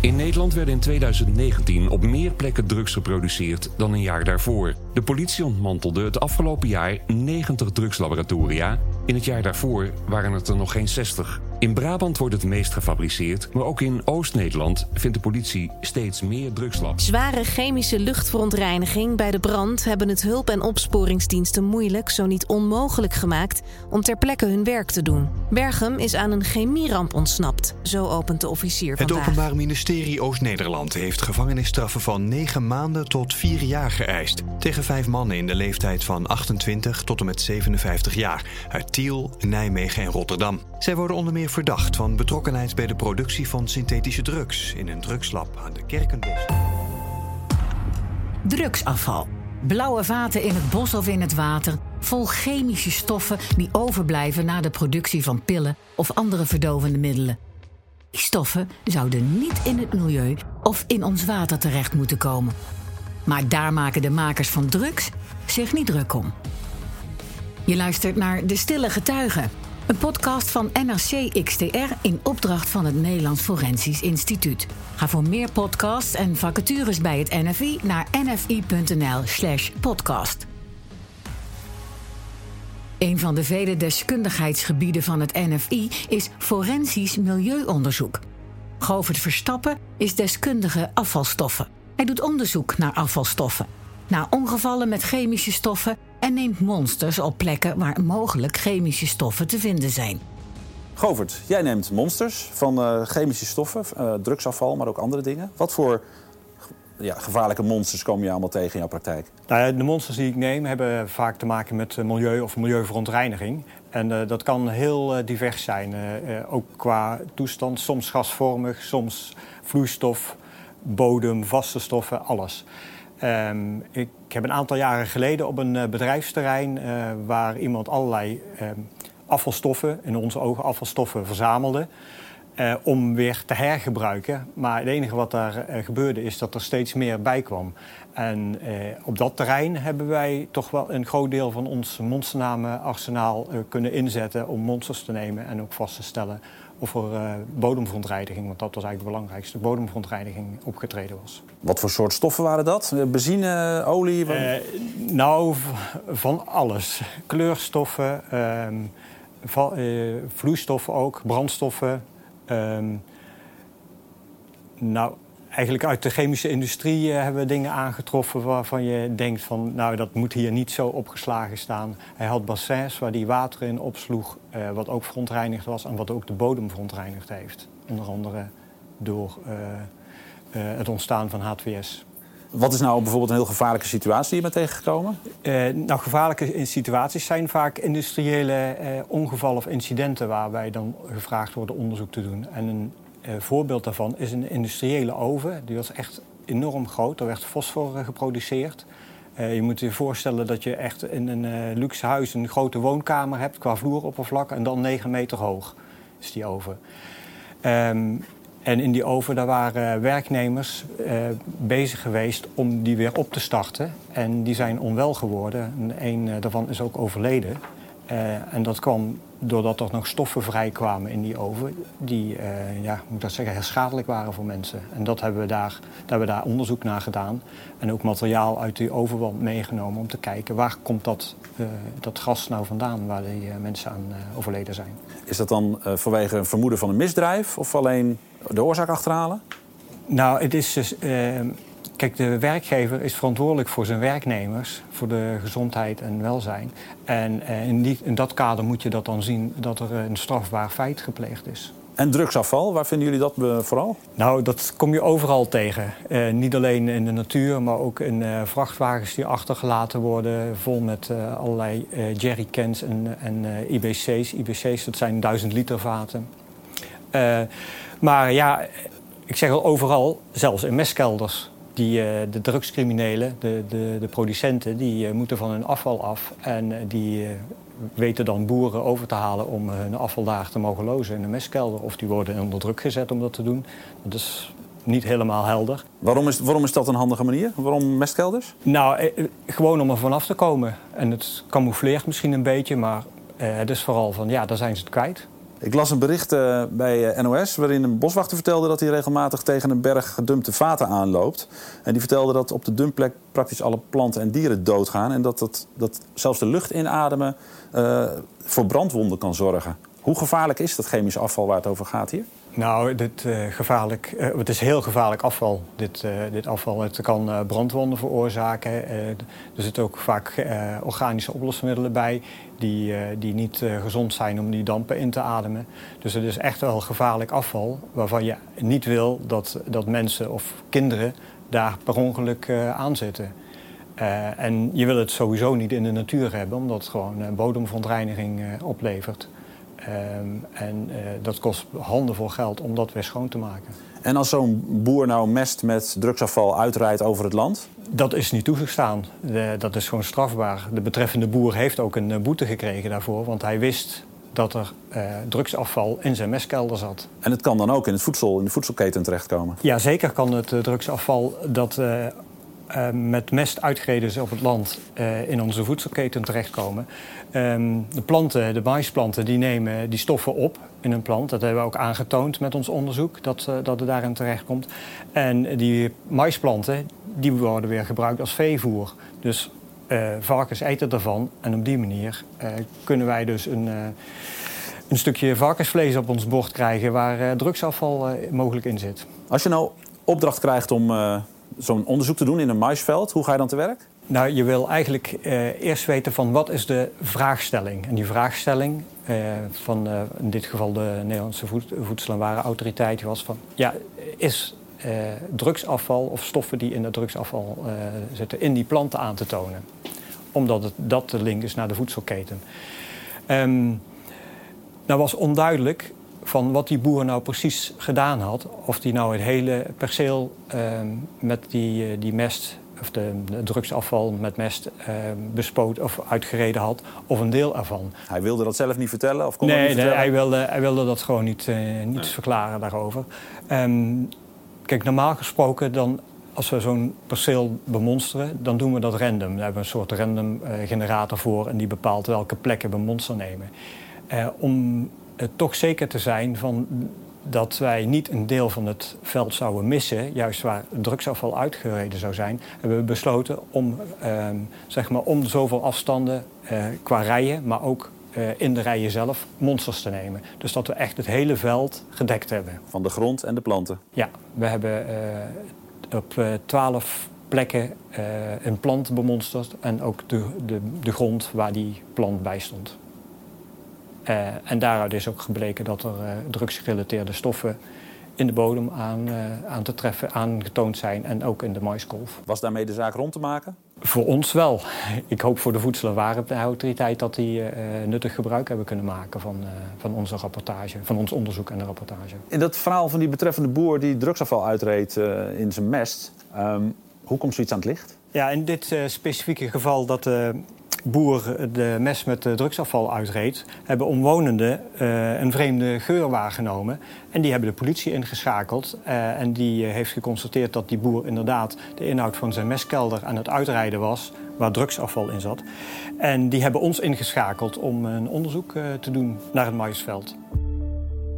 In Nederland werden in 2019 op meer plekken drugs geproduceerd dan een jaar daarvoor. De politie ontmantelde het afgelopen jaar 90 drugslaboratoria. In het jaar daarvoor waren het er nog geen 60. In Brabant wordt het meest gefabriceerd, maar ook in Oost-Nederland vindt de politie steeds meer drugslabs. Zware chemische luchtverontreiniging bij de brand hebben het hulp- en opsporingsdiensten moeilijk, zo niet onmogelijk gemaakt, om ter plekke hun werk te doen. Berghem is aan een chemieramp ontsnapt, zo opent de officier Het vandaag. Openbaar Ministerie Oost-Nederland heeft gevangenisstraffen van 9 maanden tot 4 jaar geëist. Tegen vijf mannen in de leeftijd van 28 tot en met 57 jaar. Uit Tiel, Nijmegen en Rotterdam. Zij worden onder meer verdacht van betrokkenheid bij de productie van synthetische drugs in een drugslab aan de Kerkenbos. Drugsafval. Blauwe vaten in het bos of in het water, vol chemische stoffen die overblijven na de productie van pillen of andere verdovende middelen. Die stoffen zouden niet in het milieu of in ons water terecht moeten komen. Maar daar maken de makers van drugs zich niet druk om. Je luistert naar De Stille Getuigen, een podcast van NRC XTR in opdracht van het Nederlands Forensisch Instituut. Ga voor meer podcasts en vacatures bij het NFI naar nfi.nl/slash podcast. Een van de vele deskundigheidsgebieden van het NFI is forensisch milieuonderzoek. Govert Verstappen is deskundige afvalstoffen. Hij doet onderzoek naar afvalstoffen, naar ongevallen met chemische stoffen en neemt monsters op plekken waar mogelijk chemische stoffen te vinden zijn. Govert, jij neemt monsters van eh, chemische stoffen, eh, drugsafval, maar ook andere dingen. Wat voor ja, gevaarlijke monsters kom je allemaal tegen in jouw praktijk? Nou ja, de monsters die ik neem hebben vaak te maken met eh, milieu of milieuverontreiniging. En eh, dat kan heel divers zijn, eh, eh, ook qua toestand. Soms gasvormig, soms vloeistof, bodem, vaste stoffen, alles. Ehm, ik heb een aantal jaren geleden op een eh, bedrijfsterrein eh, waar iemand allerlei ehm, afvalstoffen, in onze ogen afvalstoffen, verzamelde. Eh, om weer te hergebruiken. Maar het enige wat daar eh, gebeurde is dat er steeds meer bij kwam. En eh, op dat terrein hebben wij toch wel een groot deel van ons monsternamenarsenaal kunnen inzetten om monsters te nemen en ook vast te stellen of er bodemverontreiniging, want dat was eigenlijk de belangrijkste, bodemverontreiniging opgetreden was. Wat voor soort stoffen waren dat? Benzine, olie? wat- nou, van alles. Kleurstoffen, ehm, eh, vloeistoffen ook, brandstoffen. Ehm, nou, eigenlijk uit de chemische industrie eh, hebben we dingen aangetroffen waarvan je denkt van, nou, dat moet hier niet zo opgeslagen staan. Hij had bassins waar hij water in opsloeg, eh, wat ook verontreinigd was en wat ook de bodem verontreinigd heeft. Onder andere door eh, het ontstaan van H2S. Wat is nou bijvoorbeeld een heel gevaarlijke situatie die je bent tegengekomen? Eh, nou, gevaarlijke situaties zijn vaak industriële eh, ongevallen of incidenten waarbij dan gevraagd wordt onderzoek te doen. En een eh, voorbeeld daarvan is een industriële oven. Die was echt enorm groot. Er werd fosfor geproduceerd. Je moet je voorstellen dat je echt in een luxe huis een grote woonkamer hebt qua vloeroppervlak en dan 9 meter hoog is die oven. Ehm, en in die oven daar waren werknemers eh, bezig geweest om die weer op te starten. En die zijn onwel geworden. En een eh, daarvan is ook overleden. Eh, en dat kwam doordat er nog stoffen vrijkwamen in die oven... die, ja, moet dat zeggen, schadelijk waren voor mensen. En dat hebben we daar, daar hebben we daar onderzoek naar gedaan. En ook materiaal uit die ovenwand meegenomen om te kijken... waar komt dat, dat gas nou vandaan waar die mensen aan overleden zijn. Is dat dan vanwege een vermoeden van een misdrijf of alleen de oorzaak achterhalen? Nou, het is dus. eh, kijk, de werkgever is verantwoordelijk voor zijn werknemers, voor de gezondheid en welzijn. En eh, in, die, in dat kader moet je dat dan zien dat er een strafbaar feit gepleegd is. En drugsafval, waar vinden jullie dat eh, vooral? Nou, dat kom je overal tegen. Eh, niet alleen in de natuur, maar ook in vrachtwagens die achtergelaten worden, vol met allerlei jerrycans en, en IBC's. IBC's, dat zijn duizend liter vaten. Eh, maar ja, ik zeg al overal, zelfs in mestkelders. Die, eh, de drugscriminelen, de, de, de producenten, die eh, moeten van hun afval af. En die weten dan boeren over te halen om hun afval daar te mogen lozen in de mestkelder. Of die worden onder druk gezet om dat te doen. Dat is niet helemaal helder. Waarom is, waarom is dat een handige manier? Waarom mestkelders? Nou, eh, gewoon om er vanaf te komen. En het camoufleert misschien een beetje, maar eh, het is vooral van, ja, daar zijn ze het kwijt. Ik las een bericht uh, bij uh, NOS waarin een boswachter vertelde dat hij regelmatig tegen een berg gedumpte vaten aanloopt. En die vertelde dat op de dumpplek praktisch alle planten en dieren doodgaan. En dat, dat, dat zelfs de lucht inademen uh, voor brandwonden kan zorgen. Hoe gevaarlijk is dat chemisch afval waar het over gaat hier? Nou, dit, uh, gevaarlijk, uh, het is heel gevaarlijk afval, dit, uh, dit afval. Het kan brandwonden veroorzaken. er zitten ook vaak organische oplosmiddelen bij... die, die niet gezond zijn om die dampen in te ademen. Dus het is echt wel gevaarlijk afval... waarvan je niet wil dat, dat mensen of kinderen daar per ongeluk aan zitten. en je wil het sowieso niet in de natuur hebben... omdat het gewoon bodemverontreiniging oplevert... Um, en uh, dat kost handenvol geld om dat weer schoon te maken. En als zo'n boer nou mest met drugsafval uitrijdt over het land? Dat is niet toegestaan. De, dat is gewoon strafbaar. De betreffende boer heeft ook een boete gekregen daarvoor, want hij wist dat er uh, drugsafval in zijn mestkelder zat. En het kan dan ook in, het voedsel, in de voedselketen terechtkomen? Ja, zeker kan het uh, drugsafval dat uh, met mest uitgereden op het land in onze voedselketen terechtkomen. Um, de planten, de maisplanten, die nemen die stoffen op in een plant. Dat hebben we ook aangetoond met ons onderzoek, dat, uh, dat het daarin terechtkomt. En die maisplanten, die worden weer gebruikt als veevoer. Dus uh, varkens eten ervan. En op die manier kunnen wij dus een, een stukje varkensvlees op ons bord krijgen... waar drugsafval mogelijk in zit. Als je nou opdracht krijgt om zo'n onderzoek te doen in een maisveld, hoe ga je dan te werk? Nou, je wil eigenlijk uh, eerst weten van wat is de vraagstelling. En die vraagstelling uh, van uh, in dit geval de Nederlandse voed Voedsel- en Warenautoriteit was van... ja, is drugsafval of stoffen die in dat drugsafval zitten in die planten aan te tonen. Omdat het, dat de link is naar de voedselketen. Um, nou was onduidelijk van wat die boer nou precies gedaan had. Of die nou het hele perceel um, met die, die mest of de, de drugsafval met mest uh, bespoot of uitgereden had, of een deel ervan. Hij wilde dat zelf niet vertellen? Of kon nee, niet nee vertellen? hij, wilde, hij wilde dat gewoon niet, uh, niet nee. verklaren daarover. Um, kijk, normaal gesproken dan als we zo'n perceel bemonsteren, dan doen we dat random. Daar hebben we een soort random uh, generator voor en die bepaalt welke plekken we monster nemen. Om toch zeker te zijn van dat wij niet een deel van het veld zouden missen, juist waar drugsafval uitgereden zou zijn, hebben we besloten om, uh, zeg maar om zoveel afstanden uh, qua rijen, maar ook uh, in de rijen zelf, monsters te nemen. Dus dat we echt het hele veld gedekt hebben. Van de grond en de planten? Ja, we hebben op twaalf plekken een plant bemonsterd en ook de, de, de grond waar die plant bij stond. Uh, en daaruit is ook gebleken dat er uh, drugsgerelateerde stoffen in de bodem aan, uh, aan te treffen, aangetoond zijn en ook in de maiskolf. Was daarmee de zaak rond te maken? Voor ons wel. Ik hoop voor de Voedsel- en Warenautoriteit dat die nuttig gebruik hebben kunnen maken van, van onze rapportage, van ons onderzoek en de rapportage. In dat verhaal van die betreffende boer die drugsafval uitreed in zijn mest, um, hoe komt zoiets aan het licht? Ja, in dit specifieke geval dat boer de mes met de drugsafval uitreed, hebben omwonenden uh, een vreemde geur waargenomen. En die hebben de politie ingeschakeld. Uh, en die uh, heeft geconstateerd dat die boer inderdaad de inhoud van zijn meskelder aan het uitrijden was, waar drugsafval in zat. En die hebben ons ingeschakeld om een onderzoek te doen naar het maïsveld.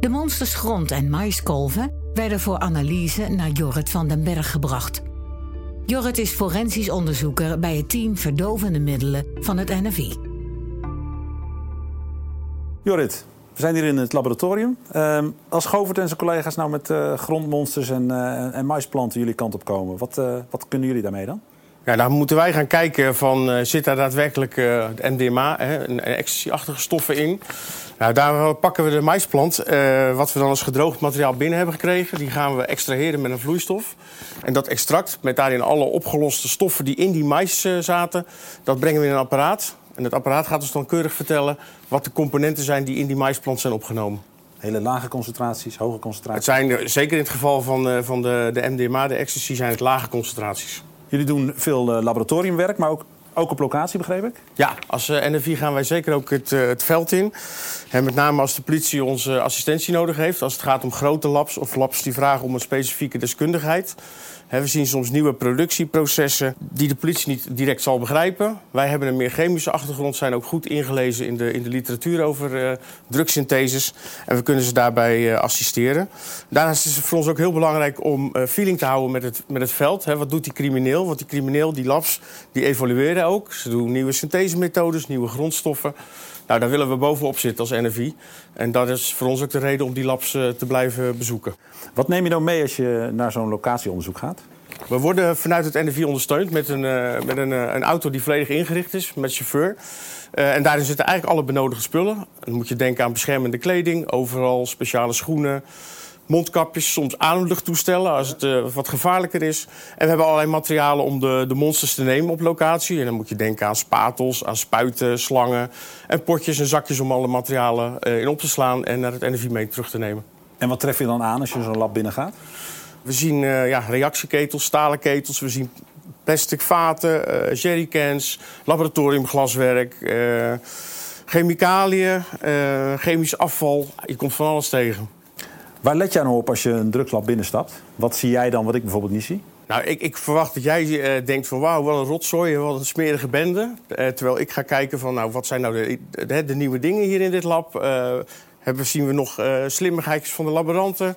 De monsters grond en maïskolven werden voor analyse naar Jorrit van den Berg gebracht. Jorrit is forensisch onderzoeker bij het team verdovende middelen van het NFI. Jorrit, we zijn hier in het laboratorium. Uh, als Govert en zijn collega's nou met uh, grondmonsters en, uh, en maisplanten jullie kant op komen, wat, uh, wat kunnen jullie daarmee dan? Ja, dan moeten wij gaan kijken van uh, zit daar daadwerkelijk uh, MDMA, hè, een ecstasy-achtige stoffen in. Nou, daar pakken we de maisplant, uh, wat we dan als gedroogd materiaal binnen hebben gekregen. Die gaan we extraheren met een vloeistof. En dat extract, met daarin alle opgeloste stoffen die in die mais zaten, dat brengen we in een apparaat. En het apparaat gaat ons dan keurig vertellen wat de componenten zijn die in die maisplant zijn opgenomen. Hele lage concentraties, hoge concentraties? Het zijn, zeker in het geval van, van de, de MDMA, de ecstasy, zijn het lage concentraties. Jullie doen veel uh, laboratoriumwerk, maar ook ook op locatie, begreep ik? Ja, als uh, NFI gaan wij zeker ook het, uh, het veld in. En met name als de politie onze assistentie nodig heeft. Als het gaat om grote labs of labs die vragen om een specifieke deskundigheid. We zien soms nieuwe productieprocessen die de politie niet direct zal begrijpen. Wij hebben een meer chemische achtergrond, zijn ook goed ingelezen in de, in de literatuur over uh, drugsyntheses. En we kunnen ze daarbij uh, assisteren. Daarnaast is het voor ons ook heel belangrijk om uh, feeling te houden met het, met het veld. Wat doet die crimineel? Want die crimineel, die labs, die evolueren ook. Ze doen nieuwe synthesemethodes, nieuwe grondstoffen. Nou, daar willen we bovenop zitten als NFI. En dat is voor ons ook de reden om die labs te blijven bezoeken. Wat neem je dan mee als je naar zo'n locatieonderzoek gaat? We worden vanuit het NFI ondersteund met een, uh, met een, uh, een auto die volledig ingericht is, met chauffeur. en daarin zitten eigenlijk alle benodigde spullen. Dan moet je denken aan beschermende kleding, overal speciale schoenen, mondkapjes, soms ademluchttoestellen als het wat gevaarlijker is. En we hebben allerlei materialen om de, de monsters te nemen op locatie. En dan moet je denken aan spatels, aan spuiten, slangen en potjes en zakjes om alle materialen in op te slaan en naar het NFI mee terug te nemen. En wat tref je dan aan als je zo'n lab binnengaat? We zien uh, ja, reactieketels, stalen ketels, we zien plastic vaten, jerrycans, laboratoriumglaswerk chemicaliën, chemisch afval. Je komt van alles tegen. Waar let jij nou op als je een drugslab binnenstapt? Wat zie jij dan wat ik bijvoorbeeld niet zie? Nou, ik, ik verwacht dat jij uh, denkt van wauw, wat een rotzooi, wat een smerige bende. Uh, terwijl ik ga kijken van nou, wat zijn nou de, de, de nieuwe dingen hier in dit lab? Uh, hebben, zien we nog slimmigheidjes van de laboranten?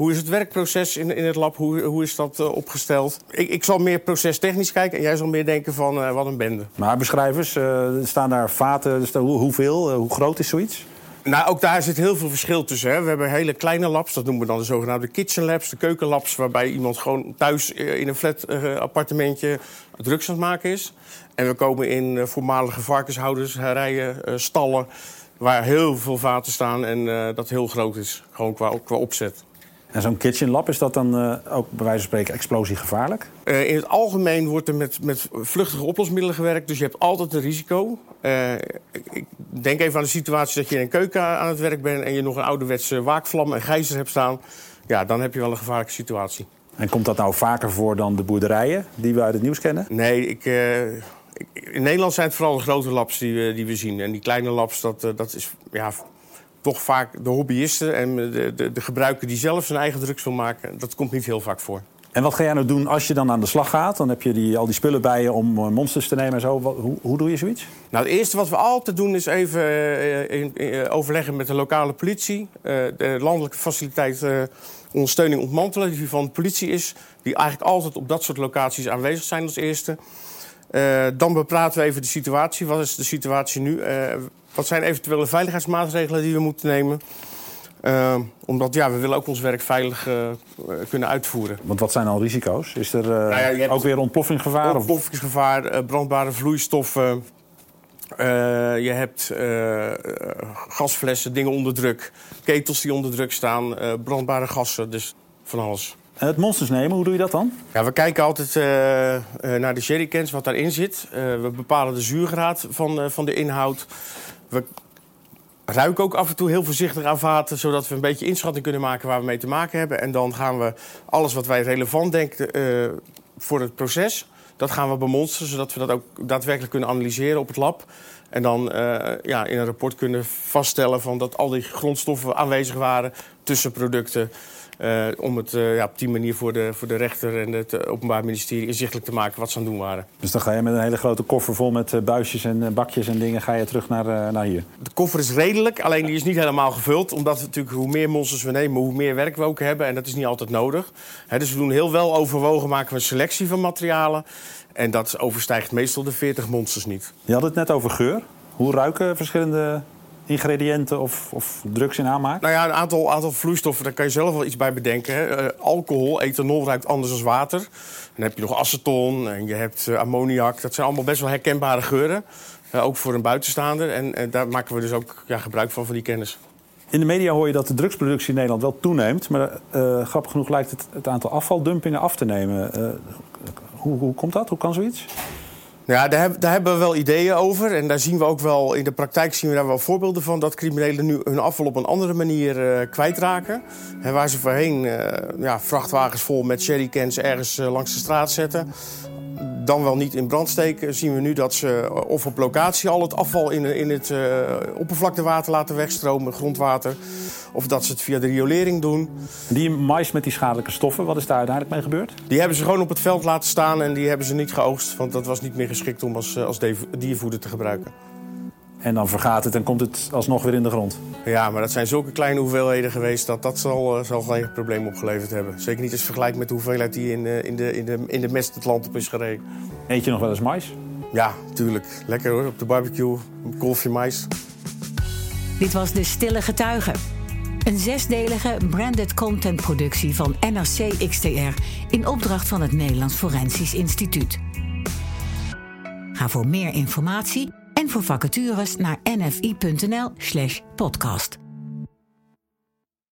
Hoe is het werkproces in, in het lab? Hoe, hoe is dat opgesteld? Ik, ik zal meer procestechnisch kijken en jij zal meer denken van wat een bende. Maar beschrijvers, staan daar vaten, staan, hoe, hoeveel, hoe groot is zoiets? Nou, ook daar zit heel veel verschil tussen. Hè. We hebben hele kleine labs, dat noemen we dan de zogenaamde kitchen labs, de keukenlabs, waarbij iemand gewoon thuis in een flat uh, appartementje drugs aan het maken is. En we komen in uh, voormalige varkenshouders, rijen, uh, stallen, waar heel veel vaten staan en dat heel groot is, gewoon qua, qua opzet. En zo'n kitchen lab, is dat dan uh, ook bij wijze van spreken explosiegevaarlijk? Uh, in het algemeen wordt er met, met vluchtige oplosmiddelen gewerkt, dus je hebt altijd een risico. Uh, ik denk even aan de situatie dat je in een keuken aan het werk bent en je nog een ouderwetse waakvlam en gijzer hebt staan. Ja, dan heb je wel een gevaarlijke situatie. En komt dat nou vaker voor dan de boerderijen die we uit het nieuws kennen? Nee, ik, in Nederland zijn het vooral de grote labs die we, die we zien. En die kleine labs, dat, dat is ja, toch vaak de hobbyisten en de, de, de gebruiker die zelf zijn eigen drugs wil maken. Dat komt niet heel vaak voor. En wat ga jij nou doen als je dan aan de slag gaat? Dan heb je die, al die spullen bij je om monsters te nemen en zo. Hoe, hoe, doe je zoiets? Nou, het eerste wat we altijd doen is even uh, in, in, overleggen met de lokale politie. Uh, de landelijke faciliteit uh, ondersteuning ontmantelen, die van de politie is. Die eigenlijk altijd op dat soort locaties aanwezig zijn als eerste. dan bepraten we even de situatie. Wat is de situatie nu? Wat zijn eventuele veiligheidsmaatregelen die we moeten nemen? Uh, omdat ja, we willen ook ons werk veilig uh, kunnen uitvoeren. Want wat zijn al risico's? Is er uh, nou ja, ook weer ontploffingsgevaar? Ontploffingsgevaar, brandbare vloeistoffen. je hebt gasflessen, dingen onder druk. Ketels die onder druk staan, brandbare gassen, dus van alles. En het monsters nemen, hoe doe je dat dan? Ja, we kijken altijd naar de jerrycans, wat daarin zit. we bepalen de zuurgraad van, van de inhoud. We ruiken ook af en toe heel voorzichtig aan vaten... zodat we een beetje inschatting kunnen maken waar we mee te maken hebben. En dan gaan we alles wat wij relevant denken uh, voor het proces... dat gaan we bemonsteren, zodat we dat ook daadwerkelijk kunnen analyseren op het lab. En dan uh, ja, in een rapport kunnen vaststellen van dat al die grondstoffen aanwezig waren... tussen producten, om het uh, ja, op die manier voor de, voor de rechter en het Openbaar Ministerie inzichtelijk te maken wat ze aan het doen waren. Dus dan ga je met een hele grote koffer vol met buisjes en bakjes en dingen ga je terug naar, naar hier? De koffer is redelijk, alleen die is niet helemaal gevuld. Omdat we natuurlijk hoe meer monsters we nemen, hoe meer werk we ook hebben. En dat is niet altijd nodig. He, dus we doen heel wel overwogen, maken we een selectie van materialen. En dat overstijgt meestal de 40 monsters niet. Je had het net over geur. Hoe ruiken verschillende ingrediënten of, of, drugs in aanmaak? Nou ja, een aantal, aantal vloeistoffen, daar kan je zelf wel iets bij bedenken. Hè. Uh, alcohol, ethanol ruikt anders dan water. Dan heb je nog aceton en je hebt uh, ammoniak. Dat zijn allemaal best wel herkenbare geuren. Uh, ook voor een buitenstaander. En daar maken we dus ook ja, gebruik van, van die kennis. In de media hoor je dat de drugsproductie in Nederland wel toeneemt. Maar grappig genoeg lijkt het, het aantal afvaldumpingen af te nemen. hoe, hoe komt dat? Hoe kan zoiets? Ja, daar, daar, hebben we wel ideeën over. En daar zien we ook wel, in de praktijk zien we daar wel voorbeelden van... dat criminelen nu hun afval op een andere manier uh, kwijtraken. En waar ze voorheen uh, ja, vrachtwagens vol met jerrycans ergens uh, langs de straat zetten... dan wel niet in brand steken, zien we nu dat ze of op locatie al het afval in, in het oppervlaktewater laten wegstromen, grondwater. Of dat ze het via de riolering doen. Die mais met die schadelijke stoffen, wat is daar uiteindelijk mee gebeurd? Die hebben ze gewoon op het veld laten staan en die hebben ze niet geoogst. Want dat was niet meer geschikt om als, als diervoeder te gebruiken. En dan vergaat het en komt het alsnog weer in de grond. Ja, maar dat zijn zulke kleine hoeveelheden geweest dat dat zal, uh, zal geen probleem opgeleverd hebben. Zeker niet als vergelijk met de hoeveelheid die in, uh, in, de, in, de, in de mest het land op is gereden. Eet je nog wel eens mais? Ja, tuurlijk. Lekker hoor, op de barbecue, een kolfje mais. Dit was De Stille Getuigen. Een zesdelige branded content productie van NRC XTR... in opdracht van het Nederlands Forensisch Instituut. Ga voor meer informatie en voor vacatures naar nfi.nl/podcast.